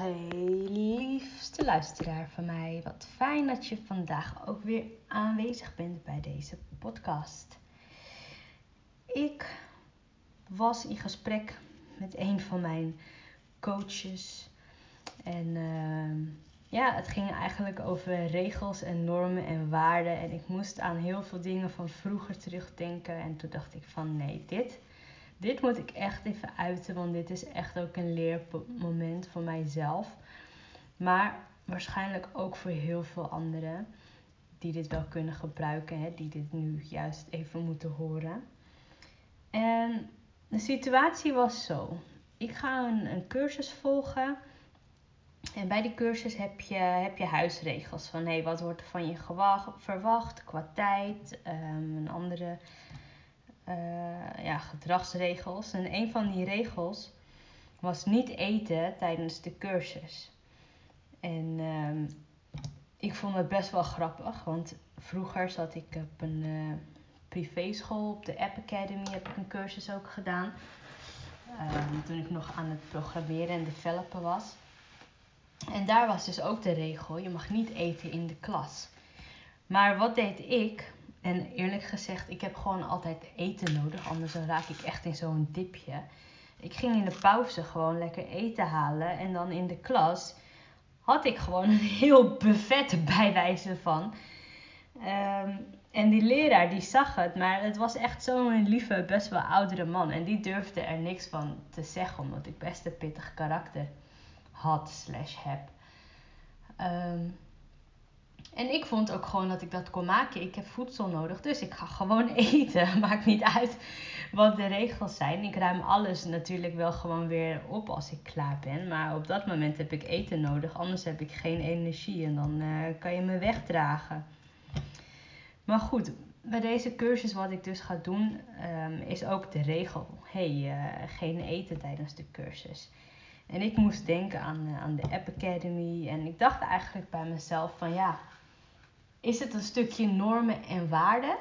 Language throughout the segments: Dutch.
Liefste luisteraar van mij. Wat fijn dat je vandaag ook weer aanwezig bent bij deze podcast. Ik was in gesprek met een van mijn coaches. En uh, ja, het ging eigenlijk over regels en normen en waarden. En ik moest aan heel veel dingen van vroeger terugdenken. En toen dacht ik van nee, dit dit moet ik echt even uiten, want dit is echt ook een leermoment voor mijzelf. Maar waarschijnlijk ook voor heel veel anderen die dit wel kunnen gebruiken, hè, die dit nu juist even moeten horen. En de situatie was zo. Ik ga een, cursus volgen. En bij die cursus heb je, heb je huisregels van hey, wat wordt er van je verwacht qua tijd, um, een andere uh, ja, gedragsregels. En een van die regels was niet eten tijdens de cursus. En uh, ik vond het best wel grappig, want vroeger zat ik op een uh, privéschool, op de App Academy heb ik een cursus ook gedaan. Uh, toen ik nog aan het programmeren en developen was. En daar was dus ook de regel: je mag niet eten in de klas. Maar wat deed ik? En eerlijk gezegd, ik heb gewoon altijd eten nodig, anders raak ik echt in zo'n dipje. Ik ging in de pauze gewoon lekker eten halen en dan in de klas had ik gewoon een heel buffet bij wijze van. Um, en die leraar die zag het, maar het was echt zo'n lieve, best wel oudere man. En die durfde er niks van te zeggen, omdat ik best een pittig karakter had slash heb. Um, en ik vond ook gewoon dat ik dat kon maken. Ik heb voedsel nodig, dus ik ga gewoon eten. Maakt niet uit wat de regels zijn. Ik ruim alles natuurlijk wel gewoon weer op als ik klaar ben. Maar op dat moment heb ik eten nodig, anders heb ik geen energie en dan uh, kan je me wegdragen. Maar goed, bij deze cursus wat ik dus ga doen, um, is ook de regel: hey, uh, geen eten tijdens de cursus. En ik moest denken aan, uh, aan de App Academy. En ik dacht eigenlijk bij mezelf van ja, is het een stukje normen en waarden.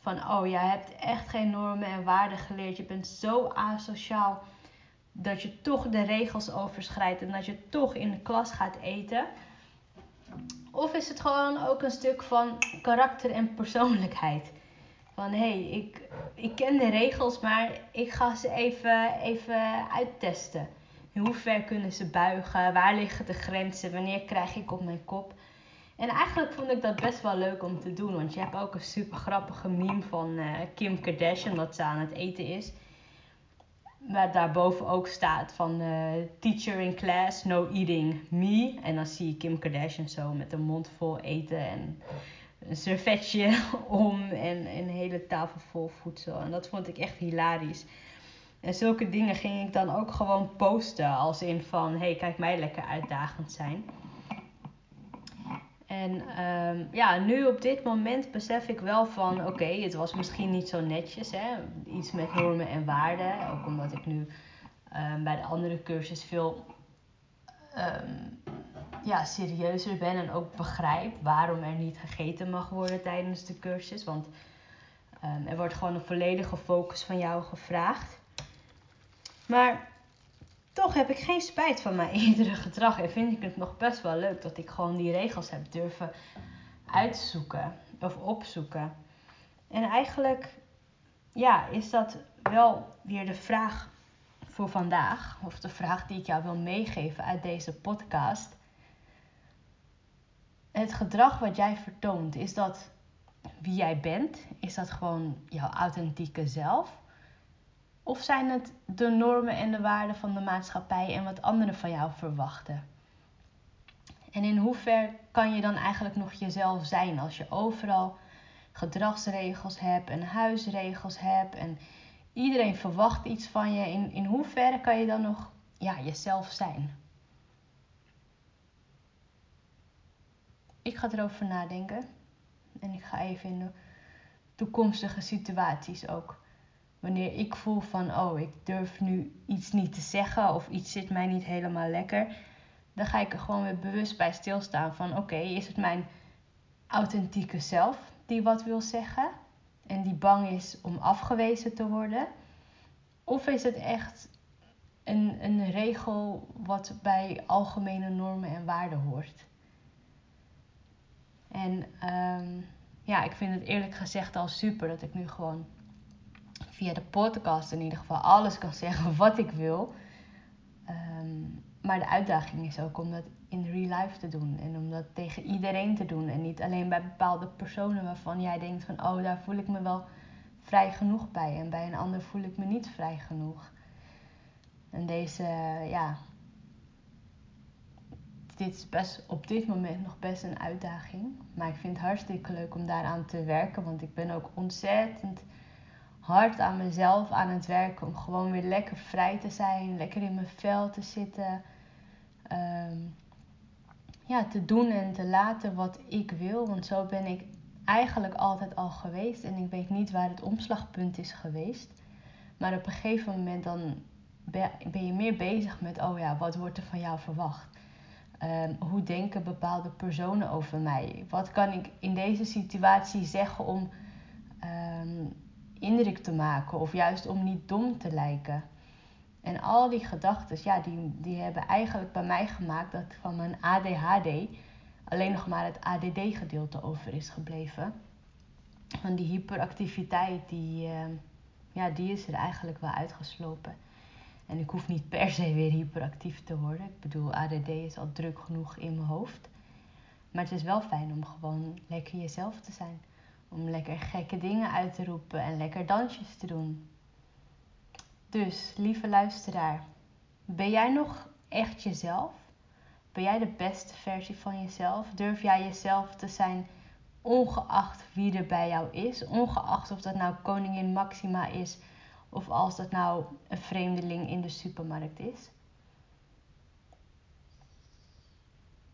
Van, oh, jij hebt echt geen normen en waarden geleerd. Je bent zo asociaal dat je toch de regels overschrijdt en dat je toch in de klas gaat eten. Of is het gewoon ook een stuk van karakter en persoonlijkheid? Van hé, hey, ik, ik ken de regels, maar ik ga ze even, even uittesten. In hoever kunnen ze buigen? Waar liggen de grenzen? Wanneer krijg ik op mijn kop? En eigenlijk vond ik dat best wel leuk om te doen. Want je hebt ook een super grappige meme van uh, Kim Kardashian dat ze aan het eten is. Waar daarboven ook staat van uh, teacher in class, no eating me. En dan zie je Kim Kardashian zo met een mond vol eten en een servetje om en een hele tafel vol voedsel. En dat vond ik echt hilarisch. En zulke dingen ging ik dan ook gewoon posten als in van, hey, kijk mij lekker uitdagend zijn. En um, ja, nu op dit moment besef ik wel van oké, het was misschien niet zo netjes. Hè? Iets met normen en waarden. Ook omdat ik nu um, bij de andere cursus veel um, ja, serieuzer ben en ook begrijp waarom er niet gegeten mag worden tijdens de cursus. Want er wordt gewoon een volledige focus van jou gevraagd. Maar toch heb ik geen spijt van mijn eerdere gedrag. En vind ik het nog best wel leuk dat ik gewoon die regels heb durven uitzoeken of opzoeken. En eigenlijk ja, is dat wel weer de vraag voor vandaag. Of de vraag die ik jou wil meegeven uit deze podcast. Het gedrag wat jij vertoont, is dat wie jij bent? Is dat gewoon jouw authentieke zelf? Of zijn het de normen en de waarden van de maatschappij en wat anderen van jou verwachten? En in hoever kan je dan eigenlijk nog jezelf zijn als je overal gedragsregels hebt en huisregels hebt en iedereen verwacht iets van je? In, in hoeverre kan je dan nog ja, jezelf zijn? Ik ga erover nadenken en ik ga even in de toekomstige situaties ook wanneer ik voel van, oh, ik durf nu iets niet te zeggen of iets zit mij niet helemaal lekker, dan ga ik er gewoon weer bewust bij stilstaan van, oké, is het mijn authentieke zelf die wat wil zeggen en die bang is om afgewezen te worden? Of is het echt een, een regel wat bij algemene normen en waarden hoort. En ehm, ja, ik vind het eerlijk gezegd al super dat ik nu gewoon via de podcast in ieder geval alles kan zeggen wat ik wil. Ehm, maar de uitdaging is ook om dat in real life te doen. En om dat tegen iedereen te doen. En niet alleen bij bepaalde personen waarvan jij denkt van... oh, daar voel ik me wel vrij genoeg bij. En bij een ander voel ik me niet vrij genoeg. En deze, ja... Dit is best, op dit moment nog best een uitdaging. Maar ik vind het hartstikke leuk om daaraan te werken. Want ik ben ook ontzettend hard aan mezelf aan het werken. Om gewoon weer lekker vrij te zijn. Lekker in mijn vel te zitten. Ehm, ja, te doen en te laten wat ik wil. Want zo ben ik eigenlijk altijd al geweest. En ik weet niet waar het omslagpunt is geweest. Maar op een gegeven moment dan ben je meer bezig met, oh ja, wat wordt er van jou verwacht? Um, hoe denken bepaalde personen over mij? Wat kan ik in deze situatie zeggen om um, indruk te maken of juist om niet dom te lijken? En al die gedachten, ja, die, die hebben eigenlijk bij mij gemaakt dat van mijn ADHD alleen nog maar het ADD-gedeelte over is gebleven. Want die hyperactiviteit, die, uh, ja, die is er eigenlijk wel uitgeslopen. En ik hoef niet per se weer hyperactief te worden. Ik bedoel, ADD is al druk genoeg in mijn hoofd. Maar het is wel fijn om gewoon lekker jezelf te zijn. Om lekker gekke dingen uit te roepen en lekker dansjes te doen. Dus, lieve luisteraar, ben jij nog echt jezelf? Ben jij de beste versie van jezelf? Durf jij jezelf te zijn ongeacht wie er bij jou is? Ongeacht of dat nou koningin Maxima is of als dat nou een vreemdeling in de supermarkt is?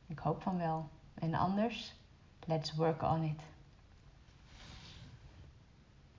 Ik hoop van wel. En anders, let's work on it.